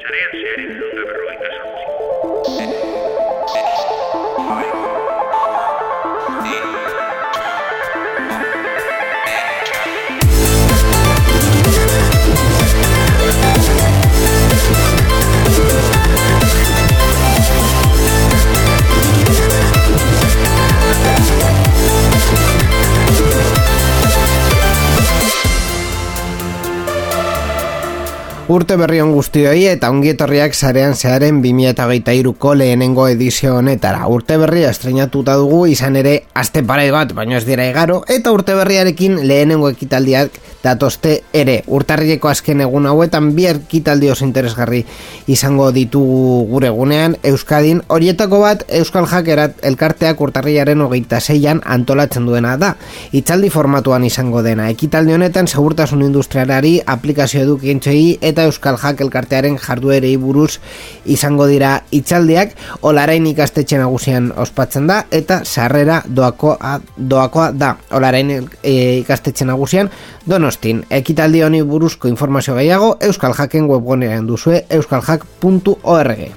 Zarean zearen dute berrogeita sortzi. Urte berri on guztioi eta ongietorriak zarean zearen 2008ko lehenengo edizio honetara. Urte berria estrenatuta dugu izan ere aste pare bat, baino ez dira egaro, eta urte berriarekin lehenengo ekitaldiak datoste ere. Urtarrileko azken egun hauetan bi ekitaldi oso interesgarri izango ditugu gure gunean Euskadin. Horietako bat Euskal Hakerat elkarteak urtarrilaren hogeita zeian antolatzen duena da. Itzaldi formatuan izango dena. Ekitaldi honetan segurtasun industrialari aplikazio edukientzei eta Euskal Hack elkartearen jarduerei buruz izango dira itzaldiak olarain ikastetxe nagusian ospatzen da eta sarrera doakoa, doakoa da. Olarain e, ikastetxe nagusian donostin. Ekitaldi honi buruzko informazio gehiago Euskal Hacken webgunean duzue euskalhack.org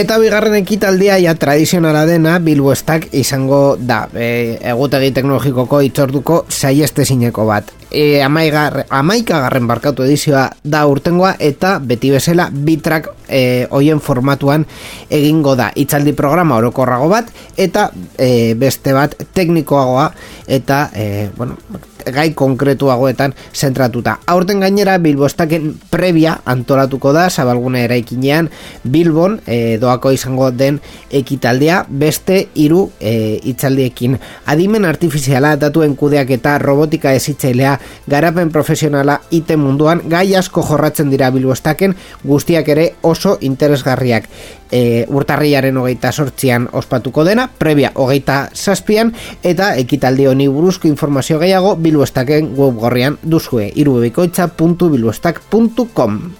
Eta bigarren ekitaldia ja tradizionala dena Bilboestak izango da. E, egutegi teknologikoko itzorduko saieste zineko bat e, amaika garren barkatu edizioa da urtengoa eta beti bezala bitrak e, oien formatuan egingo da itzaldi programa orokorrago bat eta e, beste bat teknikoagoa eta e, bueno, gai konkretuagoetan zentratuta. Aurten gainera Bilbostaken previa antolatuko da zabalgune eraikinean Bilbon e, doako izango den ekitaldea beste hiru e, itzaldiekin. Adimen artifiziala datuen kudeak eta robotika ezitzailea garapen profesionala ite munduan gai asko jorratzen dira bilbostaken guztiak ere oso interesgarriak e, urtarriaren hogeita sortzian ospatuko dena, previa hogeita zazpian eta ekitaldi honi buruzko informazio gehiago bilbostaken web gorrian duzue irubebikoitza.bilbostak.com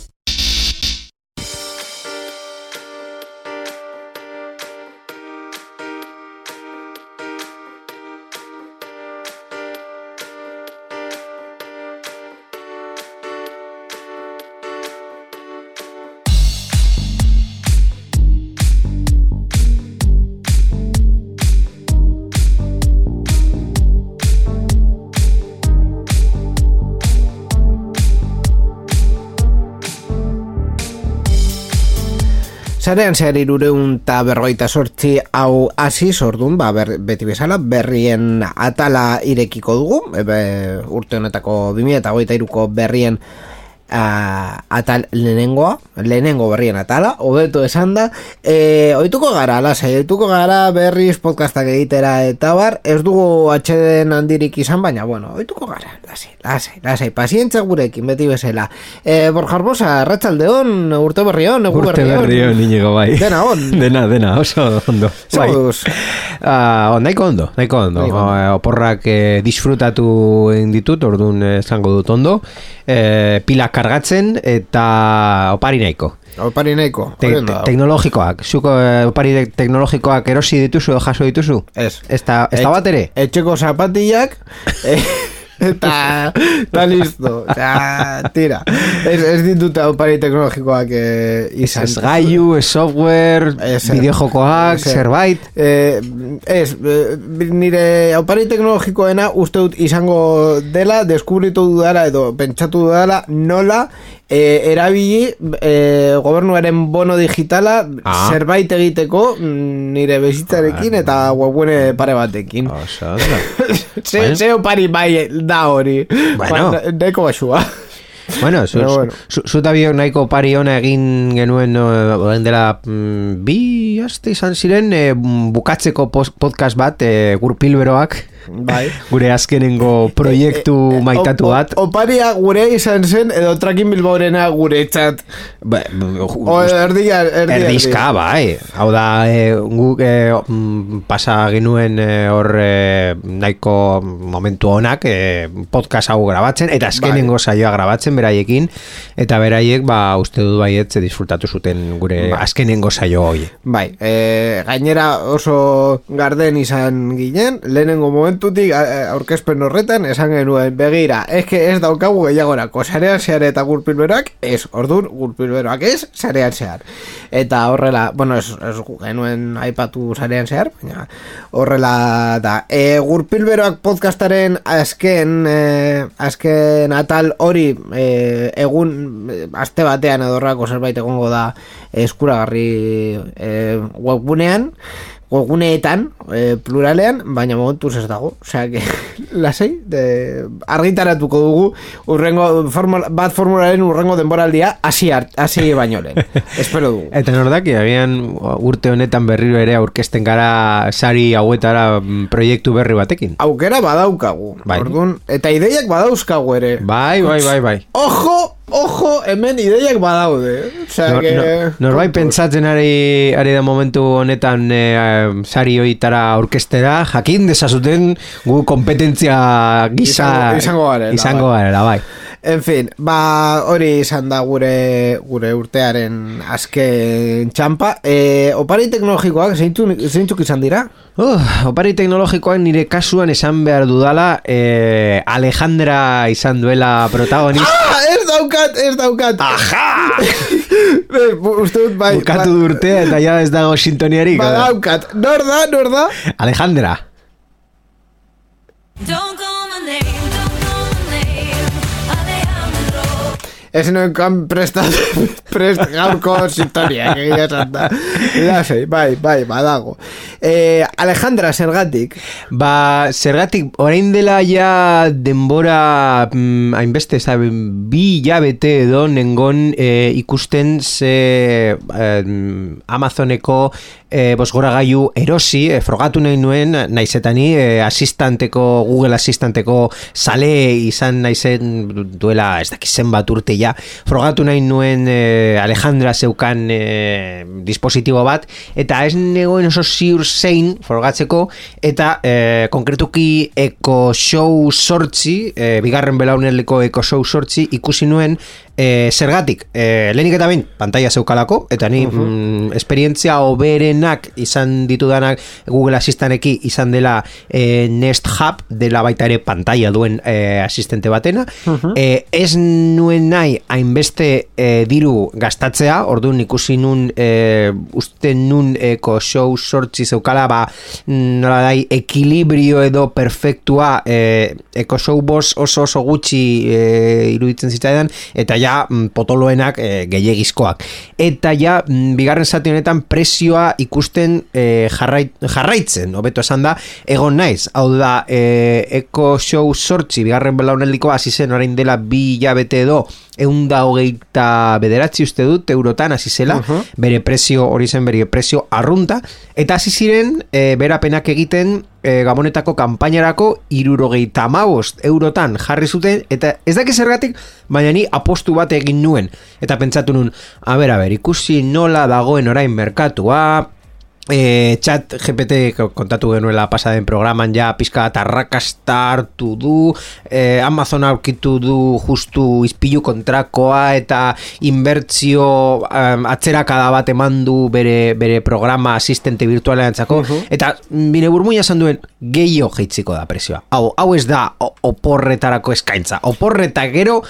Zarean zehar irureun eta berroita sortzi hau hasi sordun, ba, ber, beti bezala, berrien atala irekiko dugu, ebe, urte honetako 2008 iruko berrien uh, atal lehenengoa, lehenengo berrien atala, hobeto esan da, e, oituko gara, lasai, oituko gara berriz podcastak egitera eta bar, ez dugu atxeden handirik izan, baina, bueno, oituko gara, lasai, lasai, lasai, pazientza gurekin, beti bezala. E, Borjar Bosa, ratxalde hon, urte berri hon, egu urte berri hon, inigo bai. Dena hon. dena, dena, oso ondo. Bai. Uh, nahiko ondo, nahiko ondo. Nahiko ondo. Uh, oporrak eh, disfrutatu ditut, orduan esango dut ondo. Eh, pila kargatzen eta opari nahiko. Opari nahiko. Te teknologikoak. Zuko eh, opari teknologikoak erosi dituzu jaso dituzu? Ez. Ez da bat ere? Etxeko zapatillak... eh, eta eta listo. Sea, tira. Ez, ez dituta opari teknologikoak eh, izan. Ez gaiu, ez software ez, bideojokoak, zerbait. eh, ez, nire opari teknologikoena uste dut izango dela deskubritu dudala edo pentsatu dudala nola e, erabili e, gobernuaren bono digitala ah. zerbait egiteko mm, nire bezitzarekin eta webune pare batekin. Osa, ze, ze opari bai da hori. Bueno. Neko basua Bueno, zu, bueno. zu, zu, nahiko pari ona egin genuen no, dela mm, bi aste izan ziren e, bukatzeko podcast bat e, gurpilberoak Bai. Gure azkenengo proiektu maitatu bat. Oparia gure izan zen, edo trakin bilbaurena gure txat. Ba, O erdia, erdia. Erdizka, bai. Hau da, e, guk e, pasa genuen e, hor e, nahiko momentu honak e, podcast hau grabatzen, eta azkenengo saioa grabatzen beraiekin, eta beraiek, ba, uste dut baiet, ze disfrutatu zuten gure azkenengo saio hoi. Bai, e, gainera oso garden izan ginen, lehenengo momentutik aurkezpen horretan esan genuen begira, eske ez daukagu gehiagorako, sarean zehar eta gurpilberoak ez, orduan gurpilberoak ez, sarean zehar. Eta horrela, bueno, ez, ez genuen aipatu sarean zehar, baina horrela da. E, gurpilberoak podcastaren azken, e, azken atal hori e, egun e, aste batean edorrako zerbait egongo da eskuragarri e, webgunean webguneetan, e, pluralean, baina momentuz ez dago. Osea, que, lasei, de, argitaratuko dugu urrengo, formula, bat formularen urrengo denboraldia hasi hasi baino lehen. Espero dugu. Eta nordak, agian urte honetan berriro ere aurkezten gara sari hauetara mm, proiektu berri batekin. Aukera badaukagu. Bai. Orduan, eta ideiak badauzkagu ere. Bai, bai, bai, bai. Ojo, ojo, hemen ideiak badaude. Osea, Nor, que... no, norbait pentsatzen ari, ari da momentu honetan e, sari hoitara aurkestera, jakin desazuten gu kompetentzia gisa Izango- garela, izango bai. garela, bai. En fin, ba, hori izan da gure gure urtearen azken txampa. E, opari teknologikoak zeintzuk, izan dira? Uh, opari teknologikoak nire kasuan esan behar dudala eh, Alejandra izan duela protagonista Ah, ez daukat, ez daukat. Aja! Uste dut, bai. Bukatu du urtea eta ja ez dago sintoniarik Ba, daukat. Nor da, nor da? Alejandra E se non can prestado prestado con sintonía, que santa. Ya sei, vai, vai, badago. Eh, Alejandra, zergatik? Ba, zergatik, orain dela ja denbora mm, hainbeste, zabe, bi jabete edo nengon eh, ikusten ze eh, Amazoneko eh, bosgoragailu erosi, eh, frogatu nahi nuen, naizetani, eh, asistanteko, Google asistanteko sale izan naizen duela, ez dakiz zenbat urte ja, frogatu nahi nuen eh, Alejandra zeukan eh, dispositibo bat, eta ez negoen oso ziur zein frogatzeko, eta eh, konkretuki Eco Show sortzi, eh, bigarren belauneleko Eco Show sortzi, ikusi nuen eh, zergatik, eh, lehenik eta bain, pantalla zeukalako, eta ni mm, esperientzia oberenak izan ditudanak Google Assistanteki izan dela eh, Nest Hub, dela baita ere pantalla duen eh, asistente batena, eh, ez nuen nahi hainbeste eh, diru gastatzea, orduan ikusi nun eh, uste nun eko show sortzi zeukala ba nola dai ekilibrio edo perfektua eh, eko show boss oso oso gutxi eh, iruditzen zitzaidan eta ja mm, potoloenak eh, gehiegizkoak. Eta ja mm, bigarren zati honetan prezioa ikusten eh, jarrait, jarraitzen hobeto esan da egon naiz. Hau da eh, eko show sortzi bigarren belauneliko hasi zen orain dela bi hilabete edo eunda hogeita bederatzi uste dut eurotan hasi zela bere prezio hori zen bere prezio arrunta eta hasi ziren e, berapenak egiten e, gabonetako kanpainarako irurogeita amabost eurotan jarri zuten eta ez dakiz zergatik baina ni apostu bat egin nuen. Eta pentsatu nun a ber, a ber, ikusi nola dagoen orain merkatua E, chat GPT ko- kontatu genuela pasaden programan ja pizka bat arrakasta hartu du e, Amazon aurkitu du justu izpilu kontrakoa eta inbertzio um, atzerakada bat eman du bere, bere programa asistente virtualean txako eta bine burmuina esan duen gehiago jeitziko da presioa hau, hau ez da oporretarako eskaintza. Oporreta gero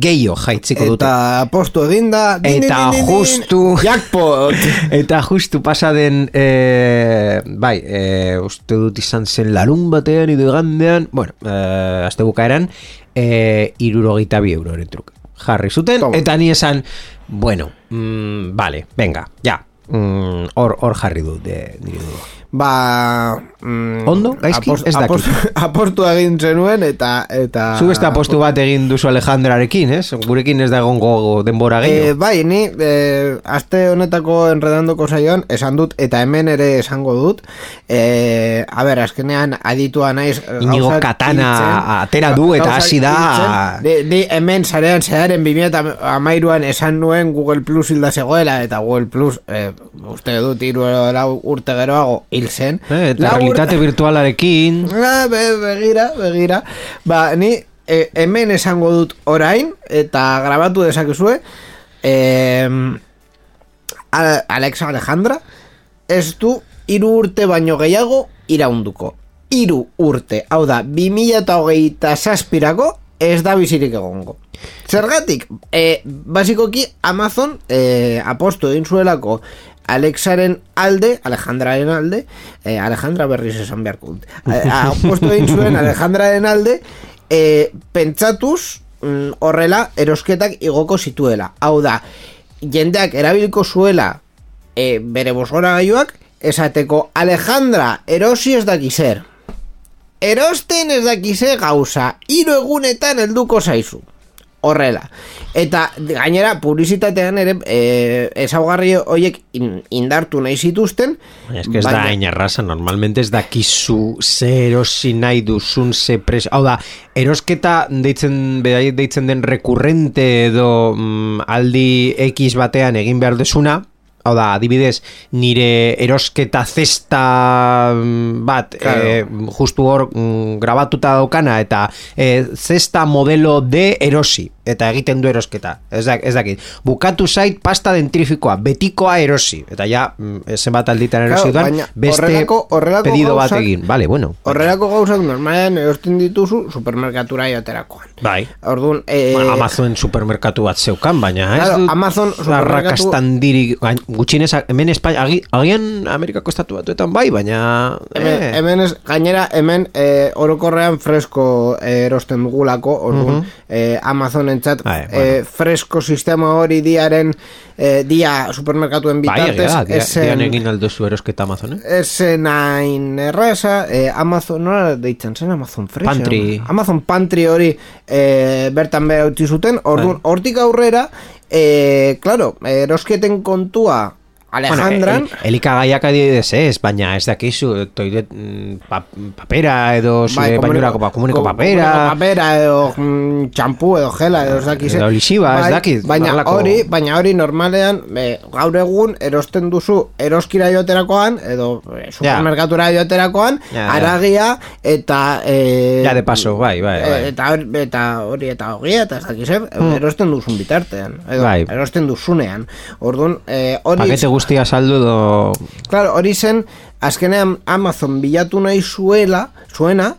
gehiago jaitziko dute Eta postu eginda. din, Eta din, din, justu Jackpot. Eta justu pasaden e, Bai, e, uste dut izan zen larun batean Ido egandean Bueno, e, azte bukaeran e, Irurogeita bi euroren truk Jarri zuten, Toma. eta ni esan Bueno, mm, vale, venga, ja mm, Hor hor jarri dut de, nire dugu. Ba... Mm, Ondo? Gaizki? Ez dakit. apostu, apostu egin zenuen eta... eta Zu beste apostu bat egin duzu Alejandrarekin, ez? Gurekin ez da egongo denbora E, gehiago. bai, ni e, aste honetako enredandoko saioan esan dut eta hemen ere esango dut e, a ber, azkenean aditua naiz Inigo gauzak Katana hiltzen. atera du eta hasi da-. Ni, ni hemen sarean zeharen 2008an esan nuen Google Plus hilda zegoela eta Google Plus e, uste dut hiru urte geroago hil zen Eh, eta realitate virtualarekin... Ah, be, begira, begira. Ba, ni e, hemen esango dut orain eta grabatu dezakezue. Ale- Alexa Alejandra ez du hiru urte baino gehiago iraunduko. Hiru urte, hau da, 2008 zazpirako ez da bizirik egongo. Zergatik, e, basikoki Amazon e, apostu egin zuelako Alexaren alde, Alejandraren alde, e, Alejandra berriz esan beharko dut. A- Apostu egin zuen Alejandraren alde, e, pentsatuz mm, horrela erosketak igoko zituela. Hau da, jendeak erabiliko zuela e, bere bosgora gaiuak, esateko Alejandra erosi ez daki zer. Erosten ez daki zer gauza, hiru egunetan helduko zaizu. Horrela. Eta gainera publizitatean ere e, ezaugarri horiek in- indartu nahi zituzten. Es que ez da hain erraza, normalmente ez dakizu ze erosi nahi duzun ze pres... Hau da, erosketa deitzen, deitzen den rekurrente edo mm, aldi X batean egin behar duzuna, hau da, adibidez, nire erosketa zesta mm, bat, Claro. eh, justu hor mm, grabatuta daukana, eta eh, zesta modelo de erosi, eta egiten du erosketa. Ez, da, ez dakit. Bukatu zait pasta dentrifikoa, betikoa erosi, eta ja, mm, zenbat alditan erosi Claro, baina beste horrelako- horrelako pedido bat gauzak- egin. Vale, bueno. Horrelako gauzak normalean erosten dituzu supermerkatura joterakoan. Bai. Orduan, eh, Bueno, Amazon supermerkatu bat zeukan, baina ez Claro, Amazon supermerkatu- arrakastandiri gain- gutxienez hemen España agi, agian Amerikako estatu batuetan bai, baina Hemen, eh, hemen ez, gainera hemen eh, orokorrean fresko eh, erosten dugulako, orduan eh, Amazon entzat Bai, bueno. eh, fresko sistema hori diaren eh, dia supermerkatuen bai, bitartez da, dia- esen- dian egin alduzu erosketa Amazon, eh? Esen hain erraza, eh, Amazon, nola deitzen zen Amazon Fresh? Pantry. Amazon Pantry hori eh, bertan behar utzi zuten, orduan, Bai. hortik aurrera, eh, claro, erosketen kontua Alejandran, Bueno, el, elikagaiak adibidez ez, baina ez dakizu toilet mm, pa, papera edo Bai, bainurako pa, komuneko ko- papera. papera edo mm, txampu edo gela edo ez dakiz Edo lixiba, ez dakit, baina horrelako- hori baina hori normalean e, gaur egun erosten duzu eroskira joaterakoan edo e, supermerkatura joaterakoan Ja, ja. aragia eta e, Ja, de paso, bai, bai, bai. e, eta, eta hori eta hogia eta ez dakiz zer, erosten duzun bitartean edo Bai. erosten duzunean. Orduan e, hori Pakete guztia saldu do... Claro, hori zen, azkenean Amazon bilatu nahi zuela, zuena,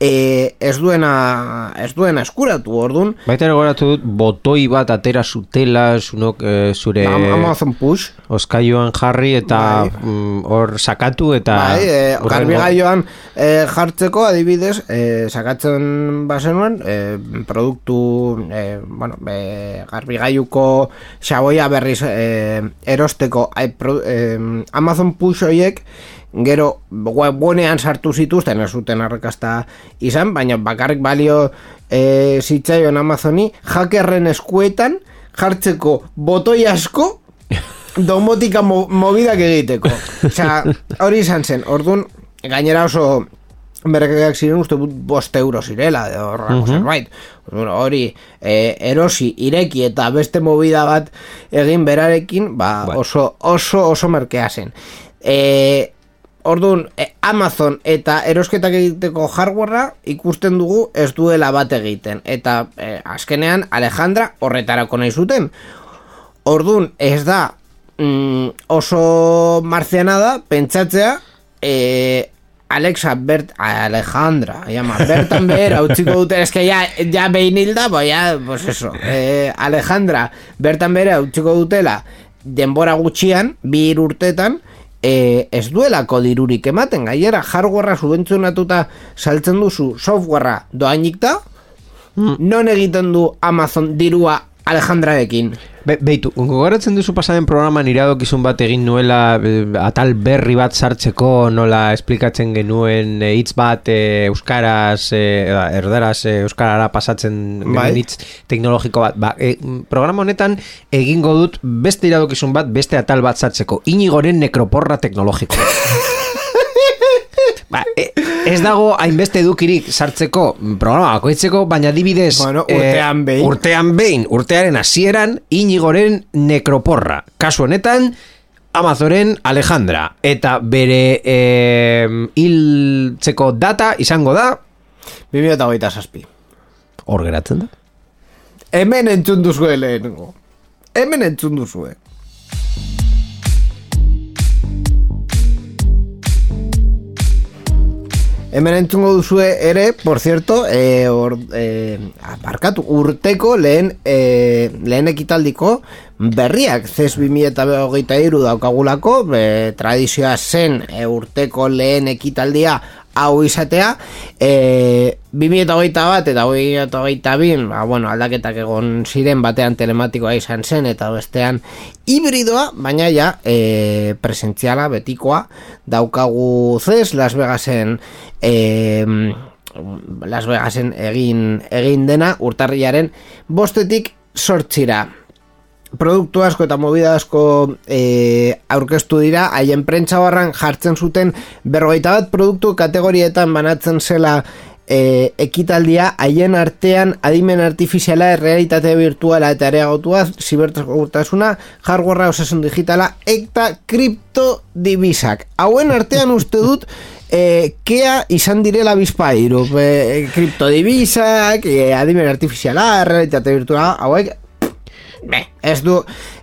e, ez duena ez duena eskuratu, orduan, Baita goratu dut, botoi bat atera zutela, zunok, eh, zure Am- Amazon Push, oskailuan jarri eta Bai. mm, hor sakatu eta bai, e, garbigaioan e, jartzeko adibidez, e, sakatzen bazenuen, e, produktu, e, bueno, e, garbigailuko xaboia berriz e, erosteko. E, pro, e, Amazon Push horiek, gero webgunean sartu zituzten ez zuten arrakasta izan, baina bakarrik balio e, zitzaion Amazoni hackerren eskuetan jartzeko botoi asko domotika mo mobidak egiteko. Osea, hori izan zen. Orduan, gainera oso berkeak ziren uste dut bost euro zirela horrako zerbait. Orduan, hori e, erosi ireki eta beste movida bat egin berarekin, ba, Bai. oso, oso, oso merkea zen. E, Orduan, e, Amazon eta erosketak egiteko hardwarea ikusten dugu ez duela bat egiten. Eta e, azkenean Alejandra horretarako nahi zuten. Orduan, ez da mm, oso marziana da pentsatzea e, Alexa Bert Alejandra llama, bertan behera utziko dute eske ja, ja behin hilda ba, ja, pues eso, e, Alejandra bertan behera utziko dutela denbora gutxian, bi urtetan e, ez duelako dirurik ematen. Gainera hardwarea subentzionatuta saltzen duzu softwarea doainik da? Non egiten du Amazon dirua Alejandrarekin Be, beitu, gogoratzen duzu pasaden programan iradokizun bat egin nuela atal berri bat sartzeko nola esplikatzen genuen eh, hitz bat eh, euskaraz, eh, erderaz eh, euskarara pasatzen Bai. hitz teknologiko bat. Ba, eh, programa honetan egingo dut beste iradokizun bat, beste atal bat sartzeko. Inigoren nekroporra teknologiko. Ba, e, ez dago hainbeste edukirik sartzeko programa bakoitzeko, baina adibidez Bueno, eh, urtean behin. urtean behin, urtearen hasieran inigoren nekroporra. Kasu honetan, Amazoren Alejandra. Eta bere eh, hiltzeko data izango da, 2008 zazpi. hor geratzen da. Hemen entzun duzue lehenengo. Hemen entzun duzue. Hemen entzungo duzue ere, por cierto, e, or, e, aparkatu, urteko lehen, e, lehen ekitaldiko berriak, zez 2008 iru daukagulako, e, tradizioa zen e, urteko lehen ekitaldia hau izatea, e, 2008 bat eta 2008 bin, ba, bueno, aldaketak egon ziren batean telematikoa izan zen eta bestean hibridoa, baina ja e, presentziala, betikoa, daukagu zez, Las Vegasen e, Las Vegasen egin, egin dena urtarriaren bostetik sortzira produktu asko eta movida asko e, aurkeztu dira, haien prentsa barran jartzen zuten berrogeita bat produktu kategorietan banatzen zela e, ekitaldia, haien artean adimen artifiziala, realitate virtuala eta areagotua, zibertasuna, hardwarea osasun digitala, eta kriptodibisak. Hauen artean uste dut e, kea izan direla bizpairu, e, kriptodibisak, e, adimen artifiziala, realitate virtuala, hauek Be, ez du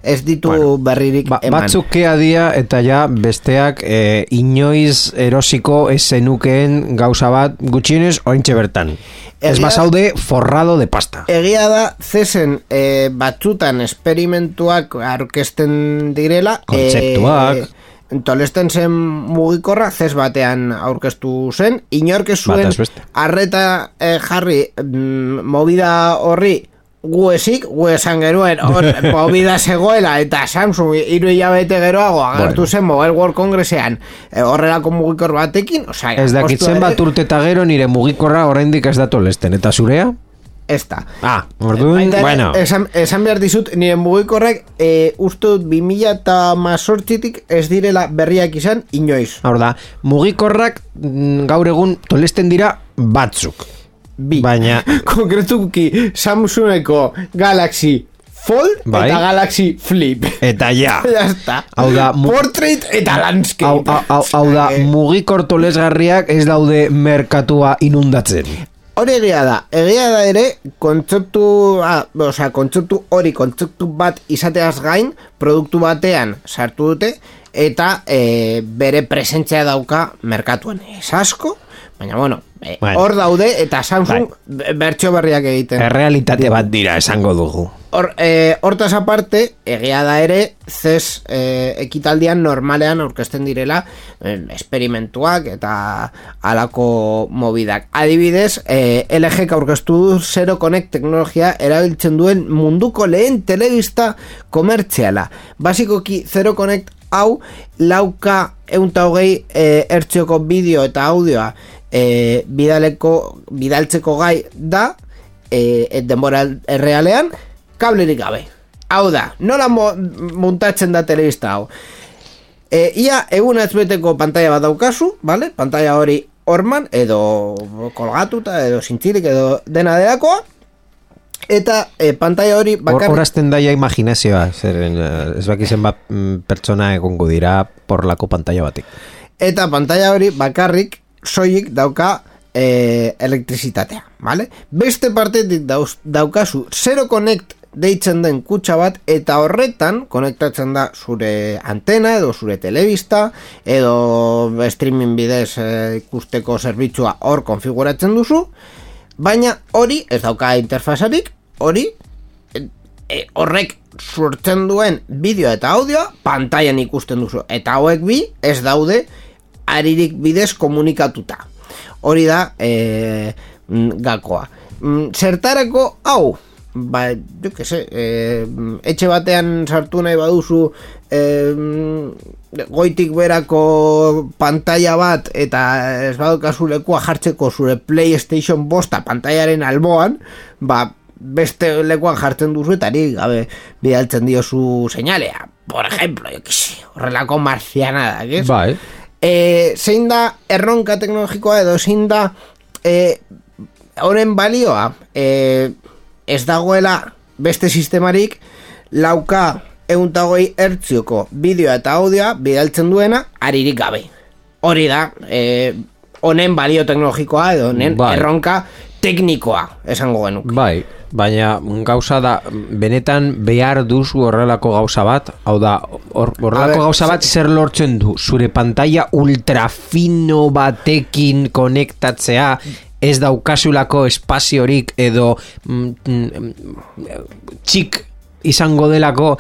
ez ditu berririk Ba, eman. batzuk dia eta ja besteak eh, inoiz erosiko ez zenukeen gauza bat gutxienez oraintxe bertan. Ez basaude forrado de pasta. Egia da, zezen e, batzutan esperimentuak aurkezten direla. Kontzeptuak. E, tolesten zen mugikorra, zez batean aurkeztu zen. Inork zuen arreta e, jarri mm, movida horri gu esik, gu esan geruen hor movida zegoela eta Samsung hiru hilabete geroago agertu Bueno. zen Mobile World Congressean e, horrelako mugikor batekin, osea, Ez dakitzen bat urte eta gero nire mugikorra oraindik ez da tolesten. Eta zurea? Ez da. Ah, orduan, bueno. esan, esan behar dizut, nire mugikorrek e, uste dut 2000 eta mazortzitik ez direla berriak izan inoiz. Hor da, mugikorrak mm, gaur egun tolesten dira batzuk. Bi. Baina, Konkretuki Samsungeko Galaxy Fold Bai. eta Galaxy Flip. eta ja. está. Hau da, Portrait eta landscape. Hau, hau, hau, hau da, Eh, mugikor tolesgarriak ez daude merkatua inundatzen. Hori egia da, egia da ere, kontzeptu, ah, osea, kontzeptu hori, kontzeptu bat izateaz gain, produktu batean sartu dute, eta e, bere presentzia dauka merkatuan. Ez asko, baina bueno, e, Bueno. hor daude, eta Samsung bai. bertso berriak egiten. Errealitate bat dira esango dugu. Hor, e, hortaz aparte, egia da ere, zez e, ekitaldian normalean aurkezten direla e, esperimentuak eta alako mobidak. Adibidez, e, LG aurkeztu Zero Connect teknologia erabiltzen duen munduko lehen telebista komertziala. Basikoki Zero Connect hau lauka eunta hogei e, ertzioko bideo eta audioa e, bidaleko, bidaltzeko gai da e, e, denbora errealean kablerik gabe. Hau da, nola mo, muntatzen da telebista hau. E, ia egun beteko pantalla bat daukazu, vale? Pantalla hori orman, edo kolgatuta, edo zintzilik, edo dena delakoa. Eta e, pantalla hori Hor, bakar... horazten daia imaginazioa, zeren eh, ez bakizen bat mm, pertsona egongo dira porlako pantalla batek. Eta pantalla hori bakarrik soilik dauka e, elektrizitatea, vale? Beste partetik dauz, daukazu Zero Connect deitzen den kutsa bat eta horretan konektatzen da zure antena edo zure telebista edo streaming bidez e, ikusteko zerbitzua hor konfiguratzen duzu baina hori ez dauka interfazarik hori e, horrek sortzen duen bideo eta audioa pantailan ikusten duzu eta hauek bi ez daude aririk bidez komunikatuta hori da e, mm, gakoa Mm, zertarako hau ba, jo que se, e, etxe batean sartu nahi baduzu e, goitik berako pantalla bat eta ez badukazu lekua jartzeko zure Playstation bosta pantaiaren alboan, ba, beste lekuan jartzen duzu eta ari gabe bidaltzen diozu seinalea. Por ejemplo, jo que se, horrelako marcianada, ez? Bai. E, zein da erronka teknologikoa edo zein da e, honen balioa? E, ez dagoela beste sistemarik lauka euntagoi ertzioko bideoa eta audioa bidaltzen duena aririk gabe. Hori da e, honen balio teknologikoa edo honen Bai. erronka teknikoa esango genuk. Bai, baina gauza da, benetan behar duzu horrelako gauza bat, hau da, hor- horrelako ber, gauza bat zer lortzen du, zure pantalla ultrafino batekin konektatzea, ez daukasulako espaziorik edo mm, mm, txik izango delako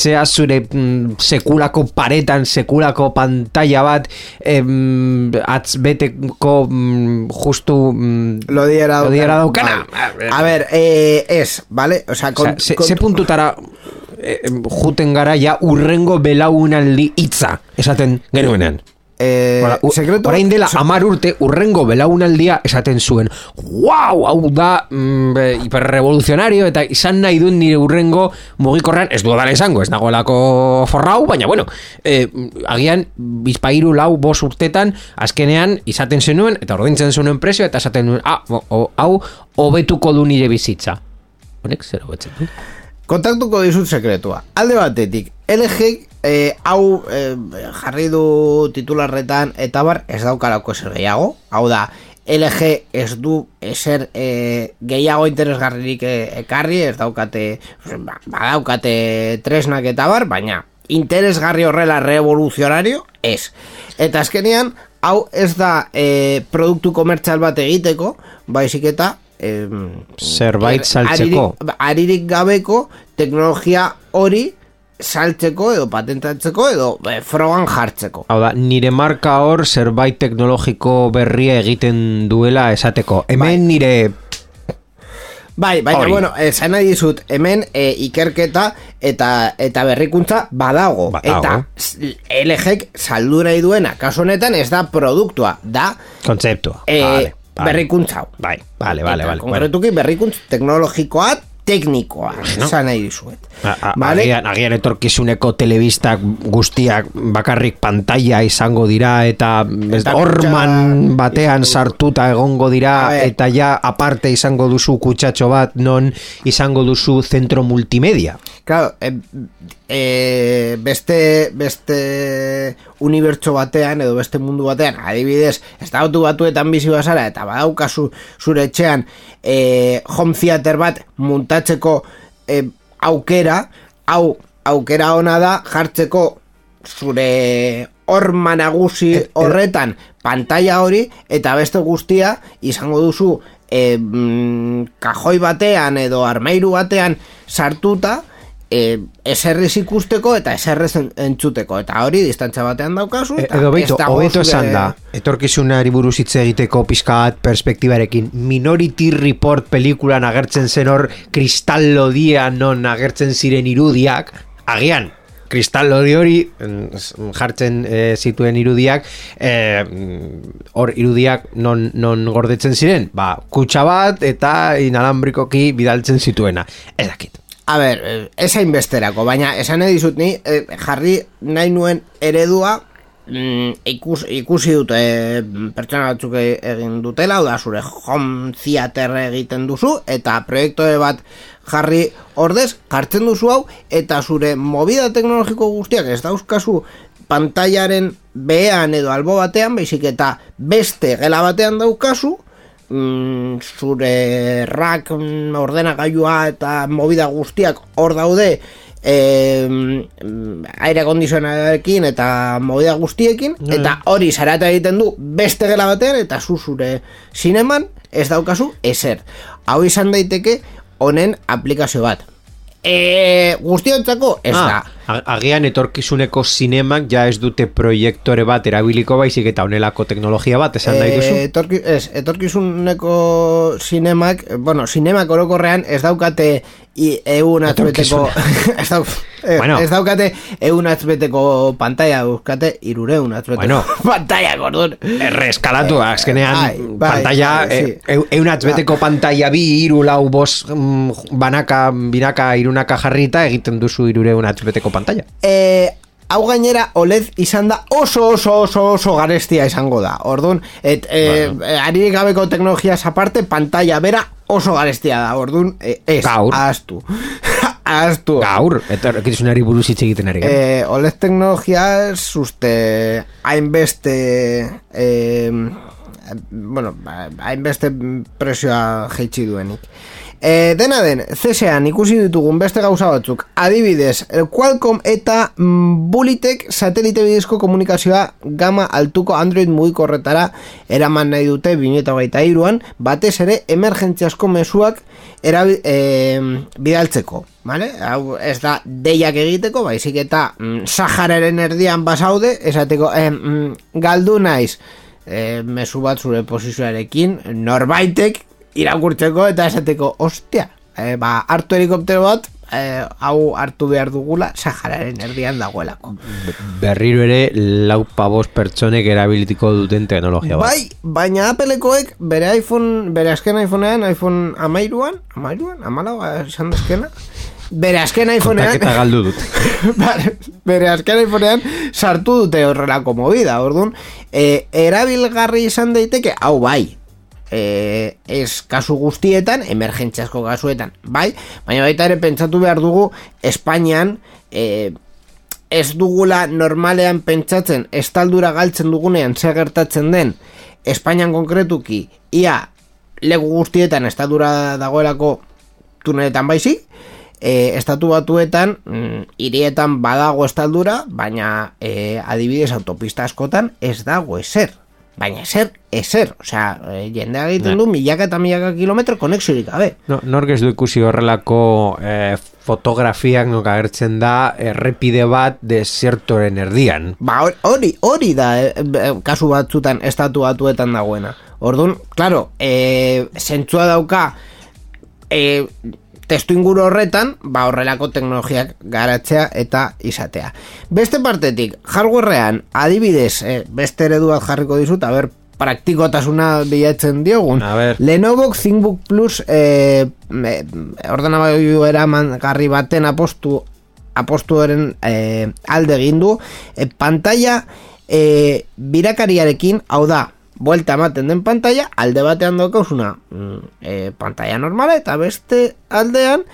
jartzea zure mm, sekulako paretan, sekulako pantalla bat em, atzbeteko mm, justu mm, Lodiera lodiera daukan. daukana. Bai. A ver, eh, ez, vale? O sea, Osea, ze, ze puntutara eh, juten gara ja urrengo belaunaldi hitza esaten genuenean. Eh, Ora, u- sekretu- orain dela amar urte urrengo belaunaldia esaten zuen wow, hau da mm, e, hiperrevoluzionario eta izan nahi duen nire urrengo mugikorran ez dudan esango, ez nagoelako forrau, baina bueno e, agian bizpairu lau bos urtetan azkenean izaten zenuen eta ordaintzen zenuen prezio eta esaten nuen ah, hau hobetuko du nire bizitza honek zer hobetzen du? Kontaktuko dizut sekretua. Alde batetik, LG eh, hau eh, jarri du titularretan eta bar ez daukalako eser gehiago. Hau da, LG ez du eser eh, gehiago interesgarririk ekarri, ez daukate, ba, badaukate tresnak eta bar, baina interesgarri horrela revoluzionario ez. Eta azkenean, hau ez da eh, produktu komertzial bat egiteko, baizik eta em, Zerbait er- saltzeko. aririk, aririk gabeko teknologia hori saltzeko edo patentatzeko edo eh, frogan jartzeko. Hau da, nire marka hor zerbait teknologiko berria egiten duela esateko. Hemen nire Bai, baina, Hori. bueno, esan nahi dizut, hemen e, ikerketa eta eta berrikuntza badago. Badago. Eta s- LG saldu nahi duena, kasu honetan ez da produktua, da kontzeptua. e, Vale, vale. berrikuntza. Bai, vale, vale, Eta vale. Konkretuki berrikuntz teknologikoa, teknikoa, esan nahi dizuet. Vale? agian, agian etorkizuneko telebistak guztiak bakarrik pantalla izango dira eta Eta orman batean sartuta egongo dira eta ja aparte izango duzu kutsatxo bat non izango duzu zentro multimedia. Claro, e, e, beste beste unibertso batean edo beste mundu batean, adibidez, estatu batuetan bizi bazara eta badaukazu zure etxean e, home theater bat muntatzeko e, aukera, hau aukera ona da jartzeko zure horma nagusi horretan pantalla hori eta beste guztia izango duzu e, mm, kajoi batean edo armairu batean sartuta e, eserrez ikusteko eta eserrez en- entzuteko eta hori distantza batean daukazu E- eta Edo beito, ez hobeto esan da, etorkizunari buruz hitz egiteko pizka bat perspektibarekin. Minority Report pelikulan agertzen zen hor kristal lodia non agertzen ziren irudiak, agian, kristal lodi hori mm, jartzen eh, zituen irudiak, eh, mm, hor irudiak non, non gordetzen ziren, ba, kutsa bat eta inalambrikoki bidaltzen zituena. Ez dakit. A ber, eh, ez hainbesterako, baina esan nahi dizut ni, eh, jarri nahi nuen eredua mm, ikus, ikusi dut eh, pertsona batzuk e- egin dutela, da zure home theater egiten duzu, eta proiektu bat jarri ordez, jartzen duzu hau, eta zure movida teknologiko guztiak ez dauzkazu pantaiaren behean edo albo batean, baizik eta beste gela batean daukazu, mm, zure rak mm, ordenagailua eta movida guztiak hor daude e, aire kondizionarekin eta movida guztiekin eta hori zarata egiten du beste gela batean eta zu zure zineman ez daukazu ezer. Hau izan daiteke honen aplikazio bat. E, guztiontzako ez Ah, da Agian etorkizuneko zinemak ja ez dute proiektore bat erabiliko baizik eta honelako teknologia bat esan nahi duzu? Eh, etorki, ez, etorkizuneko sinemak, bueno, sinemak orokorrean ez daukate i, eun atzbeteko ez, dau, eh, Bueno. ez daukate eun atzbeteko pantalla daukate irureun atzbeteko Bueno. pantalla, gordun Erreskalatu, azkenean bai, bai, pantalla, bai, sí. eh, eu- eunatz beteko pantalla bi, iru, lau, bos, mm, banaka, binaka, irunaka jarrita egiten duzu irure eunatz beteko pantalla. eh, hau gainera OLED izan da oso oso oso oso garestia izango da. Orduan, et, eh, bueno. ari gabeko teknologiaz aparte, pantalla bera oso garestia da. Orduan, eh, ez, Gaur. ahaztu. ahaztu. Gaur, eta etorkizunari buruz hitz egiten ari gara. Eh, OLED teknologiaz uste hainbeste eh, bueno, ba, hainbeste presioa jeitsi duenik. E, dena den, CSAan ikusi ditugun beste gauza batzuk, adibidez, eh, Qualcomm eta mm, Bulitek satelite bidezko komunikazioa gama altuko Android mugikorretara eraman nahi dute 2023an, batez ere emergentziasko mezuak erabi, e, bidaltzeko. Vale? Hau ez da deiak egiteko, baizik eta mm, Sahararen erdian basaude, esateko, eh, mm, galdu naiz, e, mezu bat zure posizioarekin, norbaitek irakurtzeko eta esateko, ostia, e, ba, hartu helikoptero bat, e, hau hartu behar dugula, Sahararen erdian dagoelako. Berriro ere, lau pabos pertsonek erabilitiko duten teknologia bat. Bai, baina Applekoek bere iPhone, bere azken iPhonean, iPhone amairuan, amairuan, amalau, esan dezkena, bere azken iPhonean, galdu dut. Bere azken iPhonean sartu dute horrelako movida, orduan, e, erabilgarri izan daiteke, hau bai, e, ez kasu guztietan, emergentziasko kasuetan, bai, baina baita ere pentsatu behar dugu, Espainian, e, ez dugula normalean pentsatzen, estaldura galtzen dugunean zer gertatzen den, Espainian konkretuki, ia legu guztietan estaldura dagoelako tuneletan baizik, e, estatu batuetan mm, hirietan badago estaldura, baina e, adibidez autopista askotan ez dago ezer. Baina ezer, ezer. Osea, e, jendea egiten du milaka eta milaka kilometro konexiorik gabe. No, nork ez du ikusi horrelako eh, fotografiak nok agertzen da errepide bat desiertoren erdian. Ba, hor- hori, hori da eh, eh, kasu batzutan estatu batuetan dagoena. Orduan, claro, eh, zentzua dauka eh, testu inguru horretan, ba horrelako teknologiak garatzea eta izatea. Beste partetik, hardwarean, adibidez, eh, beste eredu bat jarriko dizut, a ber, praktikotasuna bilatzen diogun. A ber. Lenovo ThinkBook Plus eh, eh, ordenagailu eramangarri baten apostu apostuaren eh, alde egin du eh, pantalla eh, birakariarekin hau da buelta ematen den pantalla alde batean daukauzuna mm, eh, pantalla normala eta beste aldean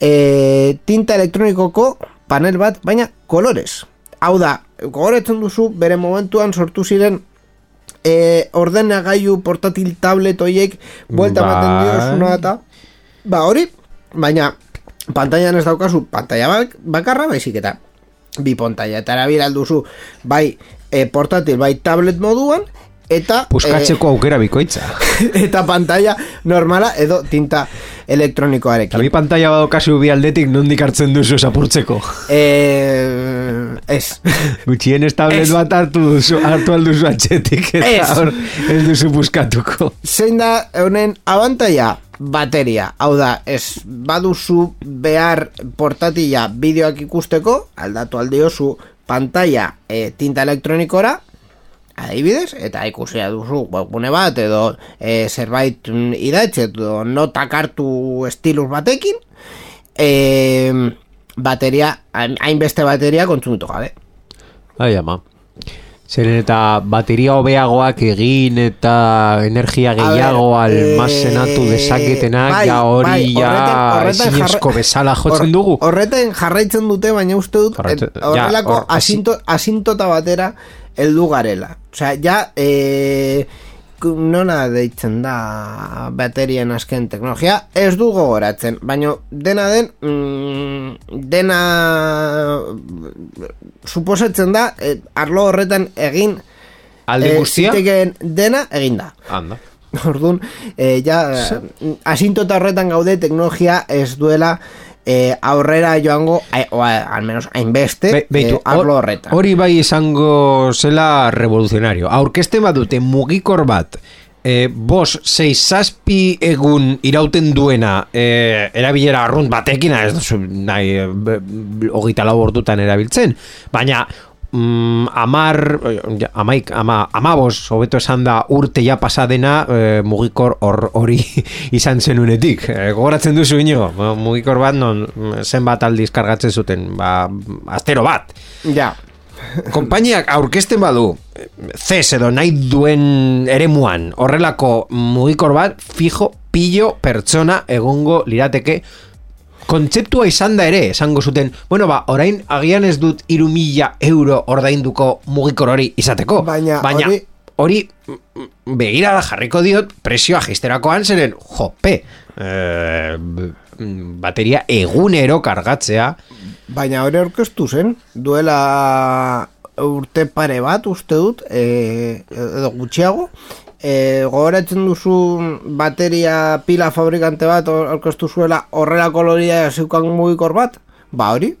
eh, tinta elektronikoko panel bat baina kolorez hau da gogoretzen duzu bere momentuan sortu ziren e, ordenagailu portatil tablet hoiek buelta ematen Bai. diozuna eta ba hori, baina pantailan ez daukazu pantalla bak, bakarra baizik eta bi pantalla eta erabili duzu bai e, portatil bai tablet moduan eta Puskatzeko aukera bikoitza. e, eta pantalla normala edo tinta elektronikoarekin Eta bi pantalla badokazu bi aldetik nondik hartzen duzu zapurtzeko. e, ez Gutxien ez tablet Ez. bat hartu duzu, hartu alduzu atxetik eta Ez. hor ez duzu buskatuko. zein da honen abantaia bateria, hau da, ez baduzu behar portatila bideoak ikusteko, aldatu aldiozu pantalla e, tinta elektronikora, adibidez, eta ikusia duzu webgune bat, edo e, zerbait idatxe, edo notak hartu estilus batekin, e, bateria, hain- hainbeste bateria kontsumitu gabe. Bai, ama. Zeren eta bateria hobeagoak egin eta energia gehiago almazenatu eh, dezaketenak, bai, ja hori bai, ja ezinezko jarra- bezala jotzen dugu. Horretan jarraitzen dute, baina uste dut et- horrelako ja, asinto, asintota batera heldu garela. Osea, ja, e, nola deitzen da baterien azken teknologia, ez du gogoratzen, baina dena den, mm, dena suposatzen da, e, arlo horretan egin Alde eh, guztia? zitekeen dena egin da. Anda. Orduan, e, ja, asintota horretan gaude teknologia ez duela eh, aurrera joango, eh, o a- al menos hainbeste, Be, beitu, eh, arlo hor- horretan. hori bai izango zela revoluzionario. Aurkezten badute mugikor bat, e, bos, sei, zazpi egun irauten duena e, erabilera arrunt batekin, ez duzu nahi e, be- hogeita lau ordutan erabiltzen, baina mm, amar, eh, ja, amaik, ama, amabos, hobeto esan da urte ja pasadena e, mugikor hor- hori izan zenunetik. E, gogoratzen duzu inigo, mugikor bat non mm, zenbat aldiz kargatzen zuten, ba, astero bat. Ja, Konpainiak aurkezten badu CES edo nahi duen eremuan horrelako mugikor bat fijo pillo pertsona egongo lirateke kontzeptua izan da ere, esango zuten, bueno ba, orain agian ez dut iru mila euro ordainduko mugikor hori izateko. Baina Baina hori- hori mm, begirada jarriko diot presioa jisterakoan zeren, jope, eh, bateria egunero kargatzea, baina hori aurkeztu zen, duela urte pare bat uste dut, e, edo gutxiago, e, gogoratzen duzu bateria pila fabrikante bat or- aurkeztu zuela horrela koloria zeukan mugikor bat, ba hori,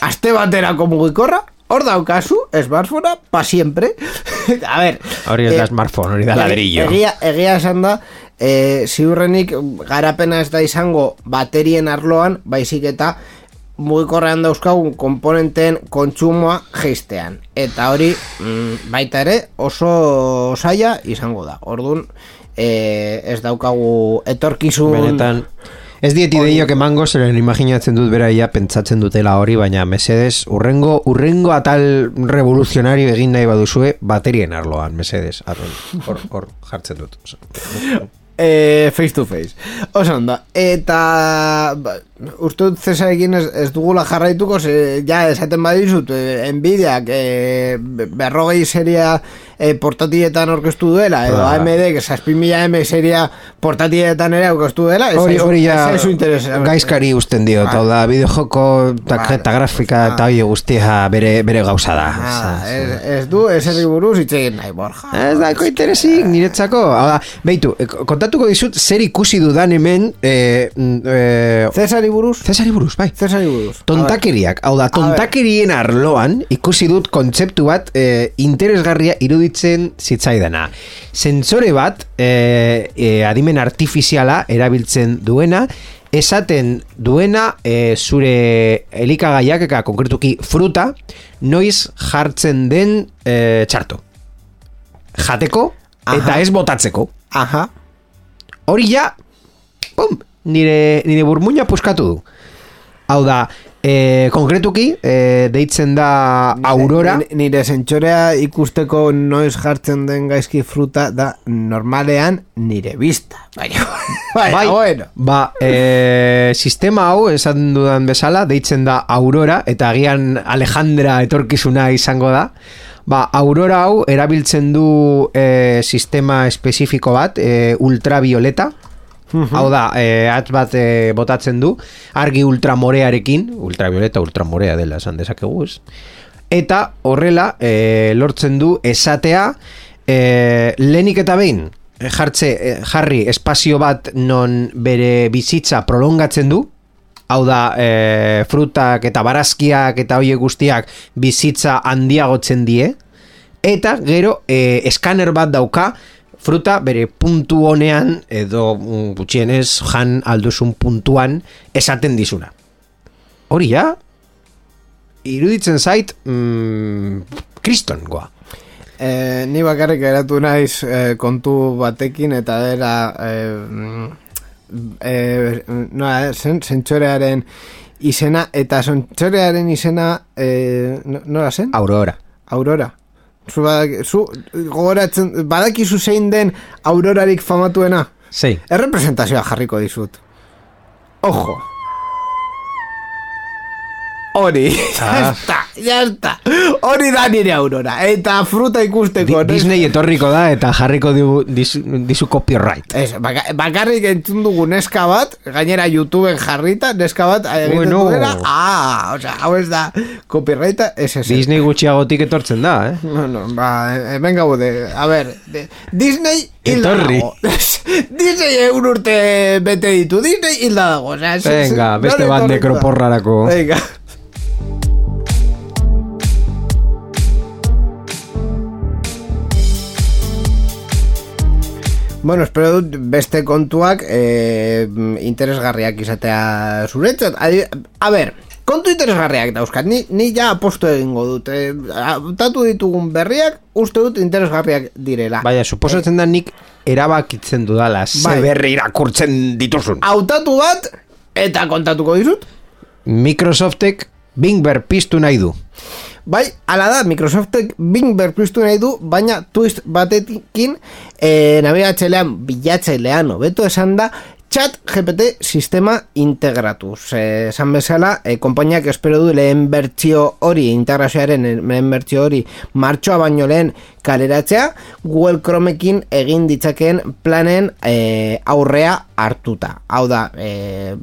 aste baterako mugikorra, hor daukazu, smartphonea, pa siempre. A ver, hori ez da eh, smartphone, hori da ladrillo. Egia, egia esan da, e, ziurrenik garapena ez da izango baterien arloan, baizik eta mugikorrean dauzkagun komponenteen kontsumoa geistean. Eta hori, mm, baita ere, oso zaila izango da. Orduan, e, ez daukagu etorkizun... Benetan, ez diet ideiok emango, zeren imaginatzen dut beraia pentsatzen dutela hori, baina mesedes, urrengo, urrengo atal revoluzionario egin nahi baduzue, baterien arloan, mesedes, hor, hor jartzen dut. E, face to face. Oso ondo. Eta ba, uste dut zesarekin ez, ez dugula jarraituko, ze, ja esaten badizut, e, Nvidiak e, be- berrogei seria e, portatietan orkestu duela, edo Ah. AMD, que zazpi mila M seria portatietan ere orkestu duela, ez Hori, hori ja gaizkari usten dio, hau da, bideojoko tarjeta Vale. grafika eta Ah. hori guztia bere, bere gauza da. Ah, ez, ez du, ez erri buruz hitz egin nahi, Borja. Ez daiko interesik niretzako. Hau da, beitu, eh, kontatuko dizut zer ikusi dudan hemen eh, mm, eh, Cesari buruz? Cesari buruz, bai. Cesari buruz. Tontakeriak, hau da, tontakerien arloan ikusi dut kontzeptu bat eh, interesgarria iruditzen zitzaidana. Sentsore bat, eh, eh, adimen artifiziala erabiltzen duena, esaten duena eh, zure elikagaiak, eka konkretuki fruta, noiz jartzen den eh, txarto. Jateko eta Aha. ez botatzeko. Aha. Hori ja, pum, nire, nire burmuina puskatu du. Hau da, e, konkretuki, e, deitzen da Aurora, Ni- Nire zentxorea ikusteko noiz jartzen den gaizki fruta da normalean nire vista. Baina, baina bueno. ba, e, sistema hau, esan dudan bezala, deitzen da Aurora, eta agian Alejandra etorkizuna izango da, ba, Aurora hau erabiltzen du e, sistema espezifiko bat, e, ultravioleta, Hau da, e, atz bat e, botatzen du, argi ultramorearekin, ultravioleta ultramorea dela esan dezakegu, ez? Eta horrela e, lortzen du esatea e, lehenik eta behin e, jartze, e, jarri espazio bat non bere bizitza prolongatzen du, hau da e, frutak eta barazkiak eta hoiek guztiak bizitza handiagotzen die, eta gero e, eskaner bat dauka fruta bere puntu honean edo mm, gutxienez jan alduzun puntuan esaten dizuna. Hori ja, iruditzen zait mm, kriston goa. Eh, ni bakarrik eratu naiz eh, kontu batekin eta dela eh, mm, eh, noa, zen, zentxorearen izena eta zentxorearen izena eh, no- nola zen? Aurora. Aurora. Zu, badak, zu gogoratzen, badakizu zein den aurorarik famatuena? Sei. Errepresentazioa jarriko dizut. Ojo. Hori, Ah. jazta. Hori da nire aurora. Eta fruta ikusteko. Di- Disney etorriko da eta jarriko digu, dizu, dizu copyright. Ez, baka, bakarrik entzun dugu neska bat, gainera YouTubeen jarrita, neska bat egiten Bueno. duena, ah, osea, hau ez da copyrighta, ez ez. Disney gutxiagotik etortzen da, eh? Bueno, ba, hemen gaude, a ber, de, Disney hilda dago. Disney egun urte bete ditu, Disney hilda dago. Osea, ez- ez- Venga, beste nore bat nekroporrarako. Venga. Bueno, espero dut beste kontuak eh, interesgarriak izatea zuretzat. A ber, kontu interesgarriak dauzkat, ni, ni ja aposto egingo dut. Eh, tatu ditugun berriak, uste dut interesgarriak direla. Baina, suposatzen da nik erabakitzen dudala, ze Bai. berri irakurtzen dituzun. Hautatu bat, eta kontatuko dizut. Microsoftek Bing berpiztu nahi du. Bai, ala da, Microsoftek Bing berpiztu nahi du, baina twist batekin e, nabigatzailean, bilatzailean, hobeto esan da, chat GPT sistema integratuz. Eh, esan bezala, e, konpainiak espero du lehen bertsio hori, integrazioaren lehen bertsio hori, martxoa baino lehen kaleratzea, Google Chromekin egin ditzakeen planen e, aurrea hartuta. Hau da, e,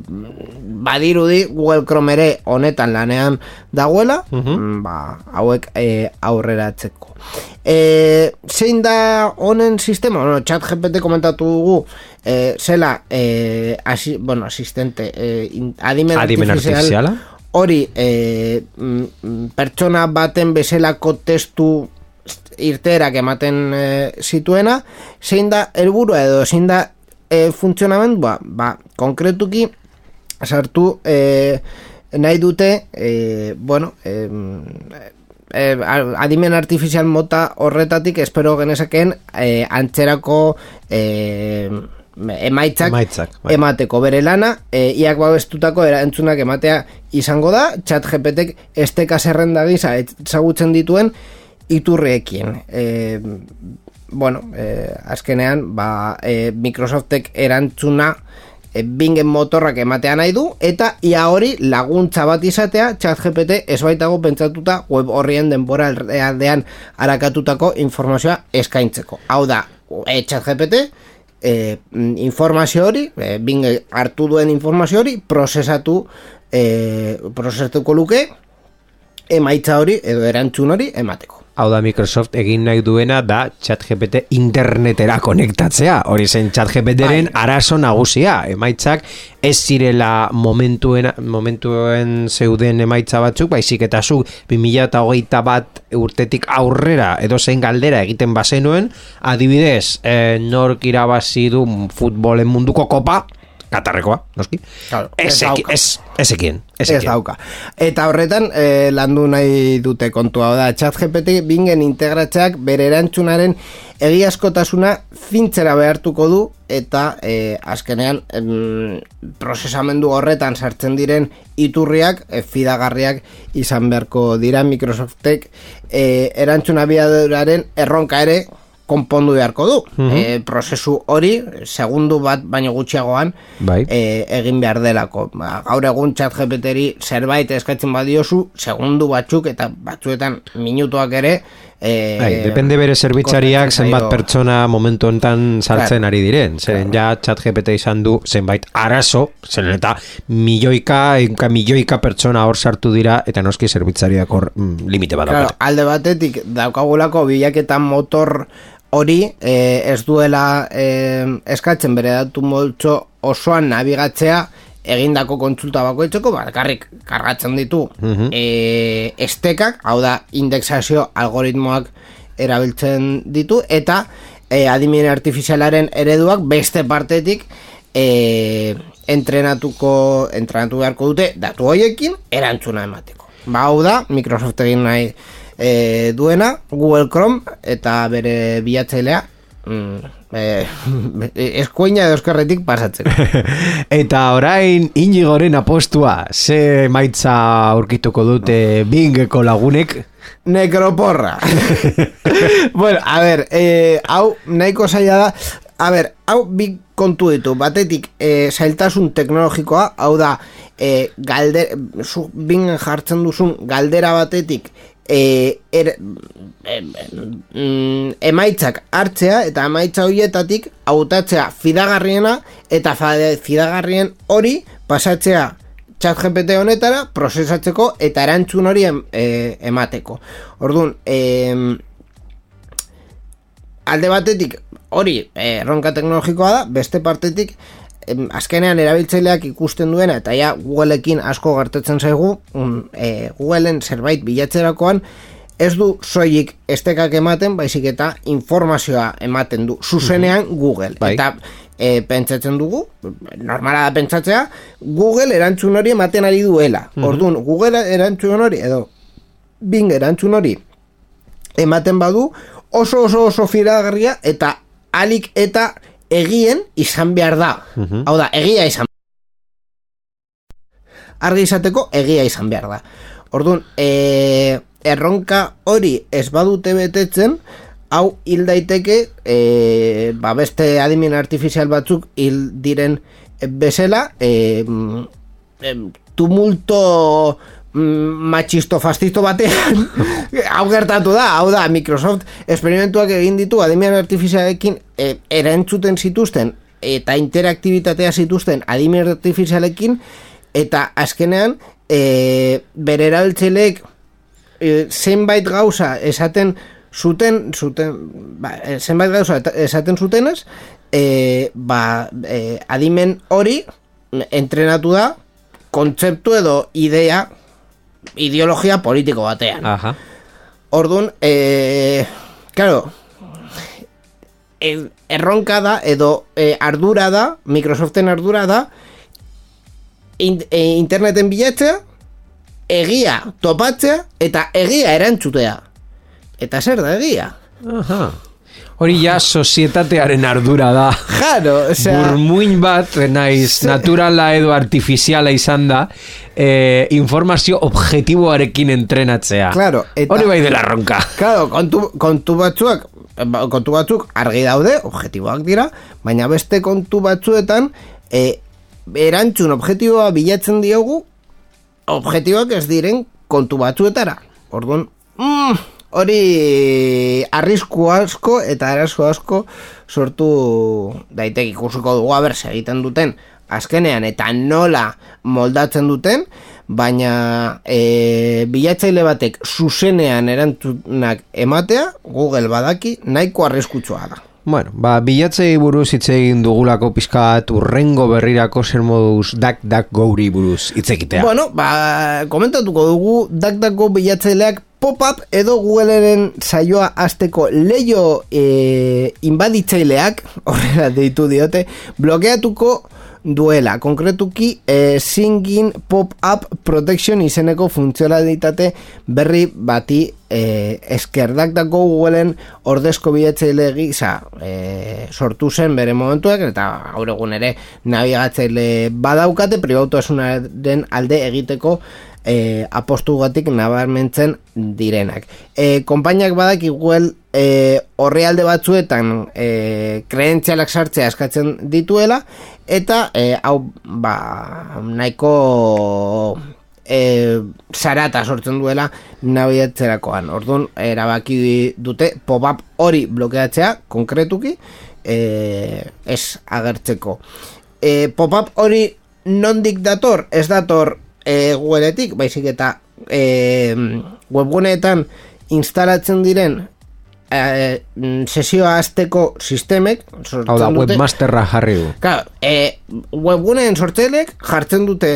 badirudi Google Chrome ere honetan lanean dagoela, mm, ba, hauek e, aurreratzeko. E, zein da honen sistema? Bueno, chat GPT komentatu dugu, e, zela, e, asi, bueno, asistente, e, in- adimen, Adimen artifizial, artifiziala? hori e, pertsona baten bezalako testu irteerak ematen e, zituena, zein da helburua edo zein da e, funtzionamendua, ba, konkretuki sartu e, nahi dute e, bueno e, e, adimen artifizial mota horretatik espero genezakeen e, antzerako e, emaitzak, Emaitzak, bai. emateko. Bere lana, e, iak babestutako erantzunak ematea izango da, chat GPTek esteka zerrenda gisa ezagutzen dituen iturriekin. E, bueno, e, azkenean, ba, e, Microsoftek erantzuna e, bingen motorrak ematea nahi du, eta ia hori laguntza bat izatea, chat GPT ez baitago pentsatuta web horrien denbora aldean arakatutako informazioa eskaintzeko. Hau da, e, chat GPT e, informazio hori, e, bing hartu duen informazio hori, prozesatu e, prozesatuko luke emaitza hori edo erantzun hori emateko. Hau da Microsoft egin nahi duena da ChatGPT internetera konektatzea. Hori zen ChatGPTren Bai. arazo nagusia. Emaitzak ez zirela momentuen, momentuen zeuden emaitza batzuk, baizik eta zu 2008 bat urtetik aurrera edo zein galdera egiten bazenuen, adibidez, eh, nork irabazi du futbolen munduko kopa, Katarrekoa, noski. Claro, ez ez, dauka. ez, ezekien, Ez ezekien. dauka. Eta horretan, e, landu nahi dute kontua da. Chat GPT bingen integratzeak bere erantzunaren egiazkotasuna fintzera behartuko du eta e, azkenean em, prozesamendu horretan sartzen diren iturriak e, fidagarriak izan beharko dira Microsoftek e, erantzuna biaduraren erronka ere konpondu beharko du. e, prozesu hori, segundu bat baino gutxiagoan, Bai. e, egin behar delako. Ba, gaur egun chat GPT-ri zerbait eskatzen badiozu, segundu batzuk eta batzuetan minutuak ere e, Bai, depende bere zerbitzariak zenbat pertsona momentu honetan sartzen Claro. ari diren. Zeren ja chat GPT izan du zenbait arazo, zeren eta milioika, enka milioika pertsona hor sartu dira eta noski zerbitzariak hor mm, limite bat Claro, alde batetik daukagulako bilaketa motor hori eh, ez duela eh, eskatzen bere datu moltxo osoan nabigatzea egindako kontsulta bakoitzeko bakarrik kargatzen ditu eh, estekak, hau da indexazio algoritmoak erabiltzen ditu eta eh, adimen artifizialaren ereduak beste partetik eh, entrenatuko entrenatu beharko dute datu hoiekin erantzuna emateko. Ba, hau da, Microsoft egin nahi e, duena, Google Chrome eta bere bilatzailea mm, e, eskuina edo eskerretik pasatzeko. Eta orain inigoren apostua, ze maitza aurkituko dute bingeko lagunek, Nekroporra. bueno, a ver, eh, hau nahiko zaila da. A ber, hau bi kontu ditu, batetik e, zailtasun teknologikoa, hau da, e, galde, zu bingen jartzen duzun galdera batetik e, er, e, mm, emaitzak hartzea eta emaitza horietatik hautatzea fidagarriena eta fidagarrien hori pasatzea chat GPT honetara prozesatzeko eta erantzun hori em, e, emateko. Orduan, em, alde batetik hori eh, erronka teknologikoa da, beste partetik em, azkenean erabiltzaileak ikusten duena eta ja Googleekin asko gertatzen zaigu un, e, Googleen zerbait bilatzerakoan ez du soilik estekak ematen, baizik eta informazioa ematen du, zuzenean Google. Bai. Eta e, pentsatzen dugu, normala da pentsatzea, Google erantzun hori ematen ari duela. Orduan, Google erantzun hori, edo Bing erantzun hori ematen badu, oso oso oso fidagarria eta alik eta egien izan behar da. Hau da, egia izan argi izateko egia izan behar da. Orduan, e, erronka hori ez badute betetzen, hau hil daiteke, e, ba beste adimen artifizial batzuk hil diren bezala, e, em, tumulto machisto fastisto batean hau gertatu da, hau da Microsoft esperimentuak egin ditu adimen artifizialekin e, erantzuten zituzten eta interaktibitatea zituzten adimen artifizialekin eta azkenean e, bere erabiltzaileek e, zenbait gauza esaten zuten zuten ba, e, zenbait gauza esaten zutenez e, ba, e, adimen hori entrenatu da kontzeptu edo idea ideologia politiko batean. Aha. Orduan, e, claro, erronka da edo e, ardura da, Microsoften ardura da, in, e, interneten bilatzea, egia topatzea eta egia erantzutea. Eta zer da egia? Aha. Hori ja sozietatearen ardura da. Jaro, osea... Burmuin bat, naiz, naturala edo artifiziala izan da, eh, informazio objektiboarekin entrenatzea. Claro, eta- Hori bai dela ronka. Claro, kontu, kontu batzuak ba, kontu batzuk argi daude, objektiboak dira, baina beste kontu batzuetan e, erantzun objektiboa bilatzen diogu objektiboak ez diren kontu batzuetara. Orduan, mm, hori arrisku asko eta arazo asko sortu daitek ikusiko dugu aber egiten duten azkenean eta nola moldatzen duten, baina e, bilatzaile batek zuzenean erantzunak ematea, Google badaki, nahiko arriskutsua da. Bueno, ba, bilatzei buruz hitz egin dugulako pizkat urrengo berrirako zer moduz dak dak gouri buruz hitz egitea. Bueno, ba, komentatuko dugu DuckDuckGo bilatzaileak pop-up edo Googleeren saioa azteko leio e, inbaditzaileak, horrela deitu diote, blokeatuko duela. Konkretuki, e, Singing Pop-Up Protection izeneko funtzionalitate berri bati e, eskerdak dako Googleen ordezko bilatzaile gisa e, sortu zen bere momentuak eta gaur egun ere nabigatzaile badaukate pribautasunaren alde egiteko e, apostugatik nabarmentzen direnak. E, konpainiak badaki Google e, orrialde batzuetan e, kreentzialak sartzea eskatzen dituela eta e, hau ba, nahiko e, zarata sortzen duela nabiatzerakoan. Orduan, erabaki dute pop-up hori blokeatzea, konkretuki, e, ez agertzeko. E, pop-up hori nondik dator, ez dator e, Googleetik, baizik eta e, webguneetan instalatzen diren e, sesioa azteko sistemek Hau da, dute- webmasterra jarri du. Claro, e, webguneen sortzailek jartzen dute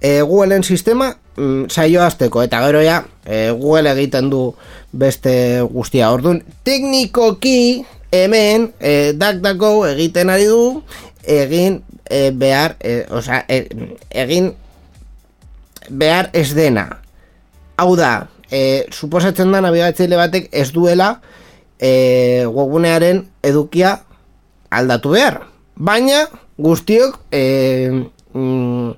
e, Googleen sistema mm, saio azteko eta gero ja e, Google egiten du beste guztia. Orduan, teknikoki hemen e, DuckDuckGo egiten ari du egin e, behar, e, osea, e, egin behar ez dena. Hau da, e, suposatzen da nabigatzaile batek ez duela e, webgunearen edukia aldatu behar. Baina guztiok e, mm,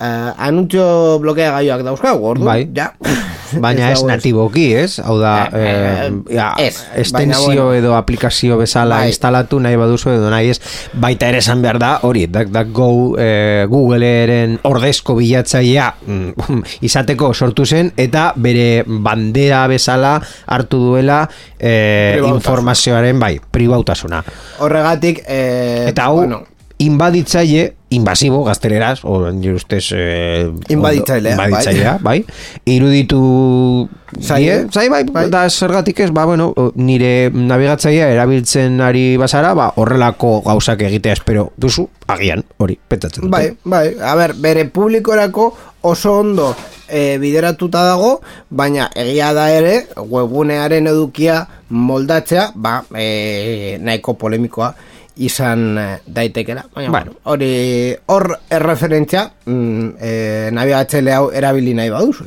uh, anuntzio blokea gaioak dauzkagu, ordu, Bai. ja. Baina ez dago natiboki, ez? Hau da, Eh, eh, eh, ja, ez, estensio edo aplikazio bezala Bai. instalatu nahi baduzu edo nahi ez, baita ere esan behar da, hori, DuckDuckGo eh, Googleeren ordezko bilatzailea mm, izateko sortu zen, eta bere bandera bezala hartu duela eh, informazioaren, bai, pribautasuna. Horregatik, eh, Eta hau, bueno, inbaditzaile, invasibo, gazteleraz, o nire ustez... Eh, Inbaditzailea, bai. inbaditzailea, bai. Iruditu... Zaie, die, zai, bai, bai. da zergatik ez, ba, bueno, nire nabigatzailea erabiltzen ari bazara, ba, horrelako gauzak egitea espero duzu, agian, hori, petatzen dute. Bai, bai, a ber, bere publikorako oso ondo e, bideratuta dago, baina egia da ere, webgunearen edukia moldatzea, ba, e, nahiko polemikoa izan eh, daitekela. Baina, Bueno. bueno, hori hor erreferentzia, mm, e, nabigatzaile hau erabili nahi baduzu.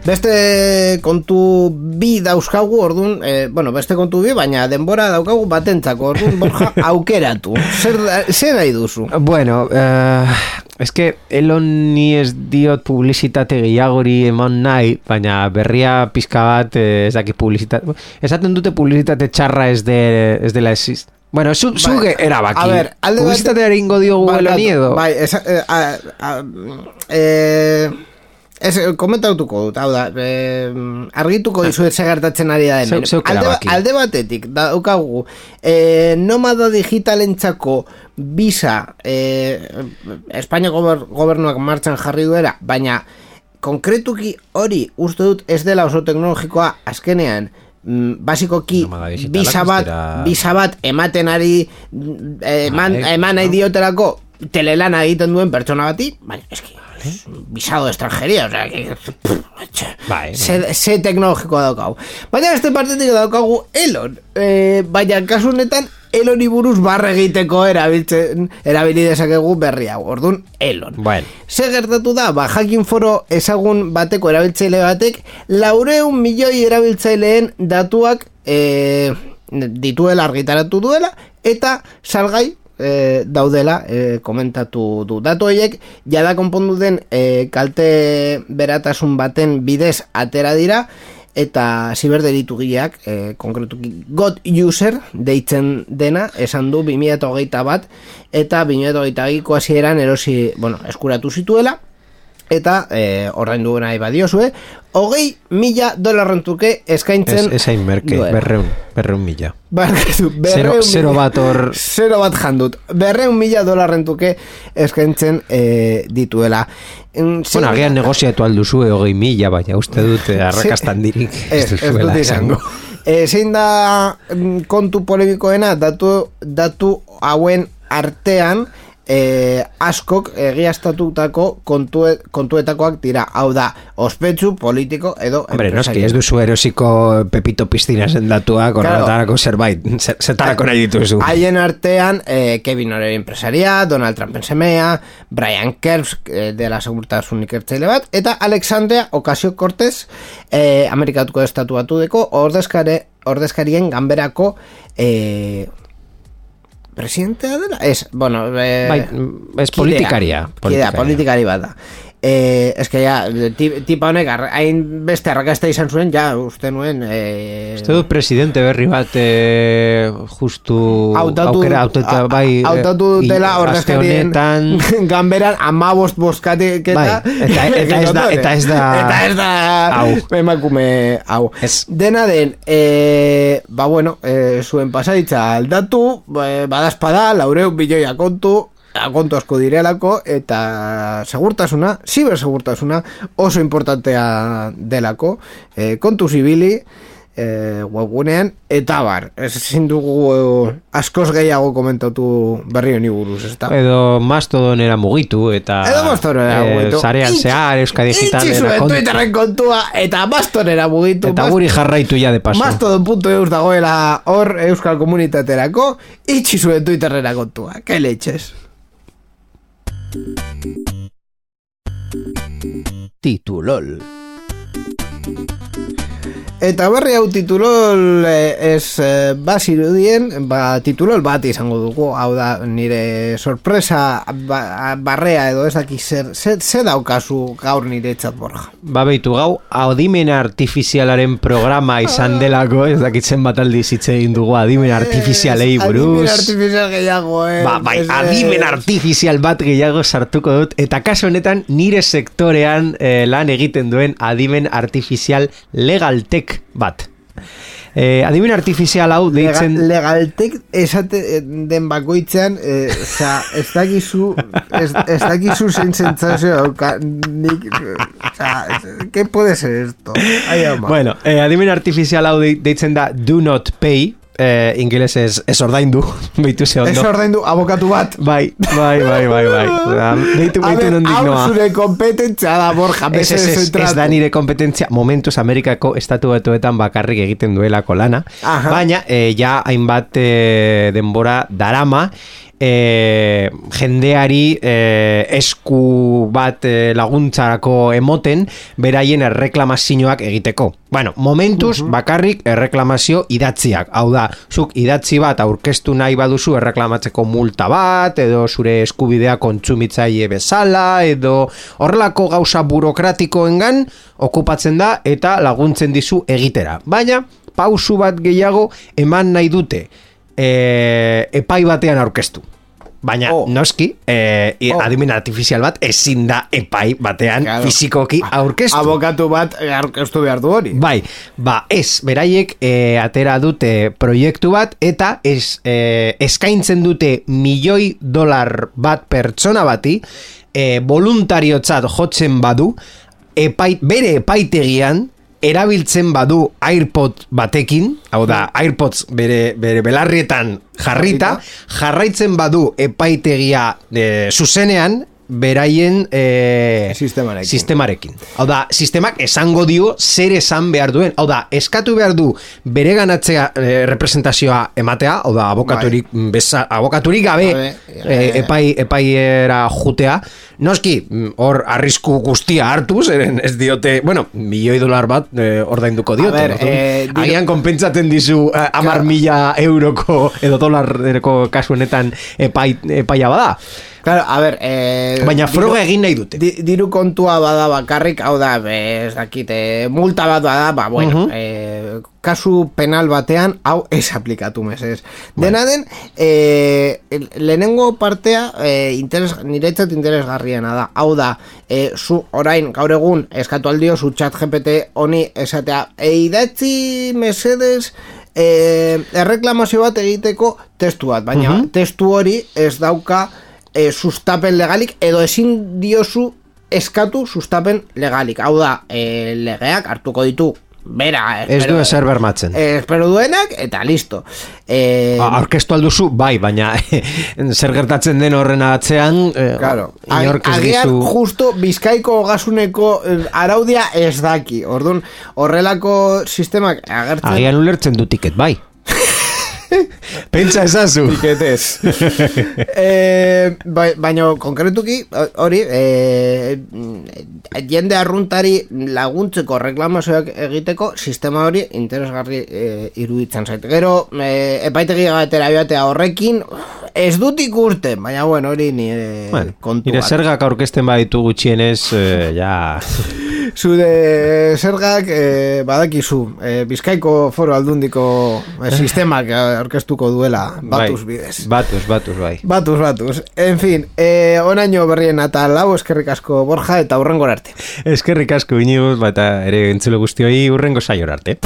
Beste kontu bi dauzkagu, orduan, e, bueno, beste kontu bi, baina denbora daukagu batentzako, orduan, borja, aukeratu. Zer, zer nahi duzu? Bueno, eh, es que Elon ni ez diot publizitate gehiagori eman nahi, baina berria pizka bat eh, ez daki publizitate... Esaten dute publizitate txarra ez, de, ez dela ez... Bueno, zu, zuge erabaki. a ber, alde bate- Publizitateari ingo diogu Eloni edo? Bai, esa, eh, a, a, eh, ez, komentautuko dut, hau da, eh, argituko dizuet ze gertatzen ari da hemen. Alde, erabaki. alde batetik, daukagu, eh, nomada digitalentzako visa eh, Espainiako gober, gobernuak martxan jarri duela, baina konkretuki hori uste dut ez dela oso teknologikoa azkenean mm, basikoki bisa bat, bisa bat ematen ari mm, eman, Vale, eman nahi no. diotelako telelana egiten duen pertsona bati, baina eski un visado de extranjería, o sea, que, Bai, ze, ze teknologikoa daukagu. Baina beste partetik daukagu Elon, e, baina kasu honetan Eloni buruz barre egiteko erabiltzen, erabili dezakegu berri hau, orduan Elon. Bueno. Ze gertatu da, ba, jakin foro ezagun bateko erabiltzaile batek, laureun milioi erabiltzaileen datuak e, dituela argitaratu duela, eta salgai e, daudela e, komentatu du. Datu horiek jada konpondu den e, kalte beratasun baten bidez atera dira, eta ziberderitu gileak, e, konkretuki God User deitzen dena, esan du 2008 bat, eta 2008 ko hasieran erosi, bueno, eskuratu zituela, eta e, ordaindu nahi badiozue, hogei mila dolarren eskaintzen ez hain merke, duela. berreun, berreun mila. Barkatu, Zero, berreun zero mila- bat hor... Zero bat jandut. Berreun mila dolarren eskaintzen e, dituela. En, Bueno, zein- agian negoziatu alduzue hogei mila, baina uste dut eh, arrakastan dirik Ez, ez dut izango. E, zein da mm, kontu polemikoena datu, datu hauen artean e, askok egiaztatutako kontue, kontuetakoak dira. Hau da, ospetsu politiko edo Hombre, noski, ez duzu erosiko Pepito Piztina datuak, Claro. horretarako zerbait, zer- zertarako nahi dituzu. Haien artean, eh, Kevin Oreri empresaria, Donald Trumpen semea, Brian Kerbs eh, de la segurtasun ikertzaile bat, eta Alexandria Ocasio-Cortez, eh, Amerikatuko estatuatu deko, ordezkare, ordezkarien ganberako eh, presidentea dela? Ez, bueno, eh, Bai, ez politikaria, Kidea, Eh, es que ja, ti- tipa honek hain beste arrakasta izan zuen, ja, uste nuen... Eh, Uste dut presidente berri bat eh, justu hautatu, aukera hauteta a- bai eh, aste ordezkarien honetan ganberan amabost bozkatiketa Bai, eta- eta ez da- eta ez da- eta ez da Hau. emakume hau Ez. dena den e, ba bueno e, zuen pasaditza aldatu e, badazpada laureun bilioia kontu kontu asko direlako eta segurtasuna, zibersegurtasuna oso importantea delako e, kontu zibili e, webgunean, eta bar, ez ezin dugu e, askoz gehiago komentatu berri honi buruz, ez? Edo mastodonera mugitu eta Edo Mastodonera eh, mugitu. Zarean zehar, Euska kontu. Twitterren kontua eta Mastonera mugitu. Eta guri jarraitu ja de paso. Mastodon.eus dagoela hor euskal komunitaterako itxi zuen Twitterrera kontua. Ke leitxez. Titulol. Eta berri hau titulol eh, ez eh, bazirudien, ba, titulol bat izango dugu, hau da nire sorpresa ba, barrea edo ez daki zer, zer, zer daukazu gaur nire txat borja. Ba beitu gau, adimen artifizialaren programa izan delako, ez dakitzen bat aldiz hitz egin dugu adimen artifizialei buruz. Adimen artifizial gehiago, eh? Ba, bai, Ez, adimen eh, artifizial bat gehiago sartuko dut, eta kaso honetan nire sektorean eh, lan egiten duen adimen artifizial legaltek bat. Eh, adimen artifizial hau deitzen... Legal, legaltek esate den bakoitzean, eh, ez dakizu, ez, ez dakizu zein sentsazio dauka, nik, oza, ¿qué puede ser esto? Ai, ama. Bueno, eh, adimen artifizial hau dei- deitzen da do not pay, eh, ingeles ez, ez ordaindu, beitu ze Ez ondo. ordaindu abokatu bat. Bai, bai, bai, bai, bai. Beitu ber, nondik hau noa. zure kompetentzia da, Borja, Ez, ez, ez, ez zentratu. da nire kompetentzia momentuz Amerikako estatu batuetan bakarrik egiten duelako lana Aha. baina eh, ja hainbat eh, denbora darama eh, jendeari eh, esku bat eh, laguntzarako emoten beraien erreklamazioak egiteko Bueno, momentuz bakarrik erreklamazio idatziak. Hau da, zuk idatzi bat aurkeztu nahi baduzu erreklamatzeko multa bat, edo zure eskubidea kontsumitzaile bezala, edo horrelako gauza burokratikoengan okupatzen da eta laguntzen dizu egitera. Baina, pausu bat gehiago eman nahi dute e, epai batean aurkeztu. Baina, Oh. noski, e, Oh. adimen artifizial bat ezin da epai batean Claro. fizikoki aurkeztu. Abokatu bat eh, aurkeztu behar du hori. Bai, ba, ez, beraiek e, atera dute proiektu bat eta ez, e, eskaintzen dute milioi dolar bat pertsona bati e, voluntariotzat jotzen badu epai, bere epaitegian erabiltzen badu AirPod batekin, hau da, AirPods bere, bere belarrietan jarrita, jarraitzen badu epaitegia e, zuzenean, beraien e, Sistemarekin. sistemarekin. Hau da, sistemak esango dio zer esan behar duen. Hau da, eskatu behar du bere ganatzea e, representazioa ematea, hau da, abokaturik, beza, abokaturik gabe e, epai, epaiera jutea. Noski, hor arrisku guztia hartu, zeren ez diote, bueno, milioi dolar bat e, ordainduko diote. ber, orduan, eh, diru- agian konpentsatzen dizu amar mila euroko edo dolarreko kasu honetan epai, epaia bada. Claro, a ver, eh, Baina diru- froga egin nahi dute. Di, diru kontua bada bakarrik, hau da, ez dakit, eh, multa bat bada, ba, bueno, Mhm. eh, kasu penal batean, hau ez aplikatu mesez. Bai. Dena den, eh, lehenengo partea, eh, interes, niretzat interesgarriena da, hau da, eh, zu orain, gaur egun, eskatu aldio, zu chat GPT honi esatea, e, idatzi mesedez, eh, erreklamazio bat egiteko testu bat, baina Mhm. testu hori ez dauka e, sustapen legalik edo ezin diozu eskatu sustapen legalik. Hau da, e, legeak hartuko ditu bera. Ez du espero- ezer bermatzen. eh, espero duenak eta listo. E, Aurkeztu alduzu, bai, baina zer gertatzen den horren atzean, eh, Claro, inork ez dizu... justo bizkaiko ogasuneko eh, araudia ez daki. Orduan, horrelako sistemak agertzen... Agian ulertzen du tiket, bai. Pentsa ezazu. Tiketez. eh, bai, baina konkretuki hori eh, jende arruntari laguntzeko reklamazioak egiteko sistema hori interesgarri eh, iruditzen zait. Gero eh, epaitegi gatera joatea horrekin ez dut ikusten, baina bueno, hori nire Bueno, kontu nire zergak aurkezten baditu gutxienez, eh, ja... Zure zergak eh, badakizu eh, Bizkaiko foro aldundiko eh, sistemak aurkeztuko duela batuz bai, bidez. Batuz, batuz, bai. Batuz, batuz. En fin, eh, onaino berrien eta lau eskerrik asko borja eta hurrengo arte. Eskerrik asko iniuz, eta ere entzule guztioi urrengo saior arte.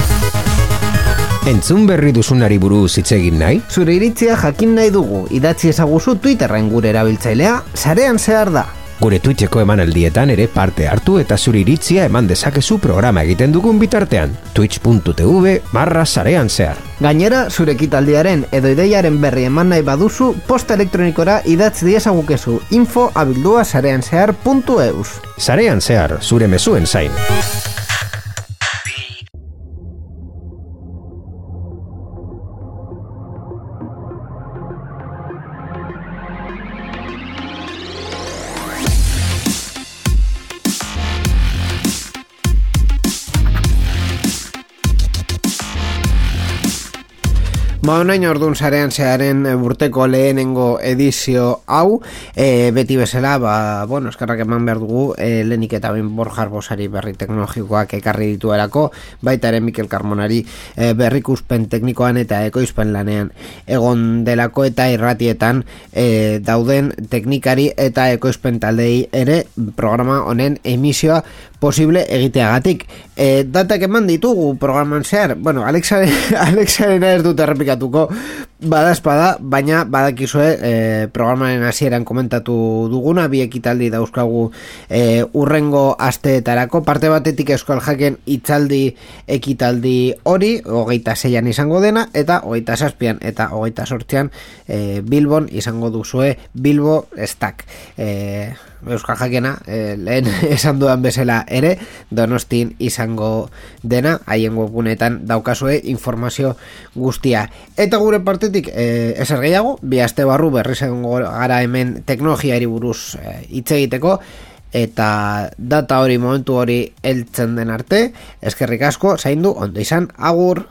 Entzun berri duzunari buruz hitz egin nahi? Zure iritzia jakin nahi dugu, idatzi ezaguzu Twitterren gure erabiltzailea, sarean zehar da. Gure Twitcheko emanaldietan ere parte hartu eta zure iritzia eman dezakezu programa egiten dugun bitartean. twitch.tv barra sarean zehar. Gainera, zure ekitaldiaren edo ideiaren berri eman nahi baduzu, posta elektronikora idatz diezagukezu info abildua sarean zehar.eus. Sarean zehar, zure mezuen zain. Ba, onain orduan sarean zearen e, urteko lehenengo edizio hau, e, beti bezala, ba, bueno, eskarrak eman behar dugu, e, lehenik eta ben Borja Arbosari berri teknologikoak ekarri dituelako, baita ere Mikel Carmonari e, berrikuspen teknikoan eta ekoizpen lanean egon delako eta irratietan e, dauden teknikari eta ekoizpen taldei ere programa honen emisioa posible egiteagatik. E, datak eman ditugu programan zehar, bueno, Alexaren, Alexaren ez dut errepikatuko badazpada, baina badakizue e, programaren hasieran komentatu duguna, bi ekitaldi dauzkagu e, urrengo asteetarako, parte batetik euskal jaken itzaldi ekitaldi hori, hogeita zeian izango dena, eta hogeita zazpian eta hogeita sortzean e, Bilbon izango duzue Bilbo Stack. E, Euskal Jakena e, lehen esan dudan bezala ere Donostin izango dena haien webgunetan daukazue informazio guztia. Eta gure partetik e, ezer gehiago bi aste barru berriz gara hemen teknologiari buruz e, hitz egiteko eta data hori momentu hori heltzen den arte eskerrik asko zaindu ondo izan agur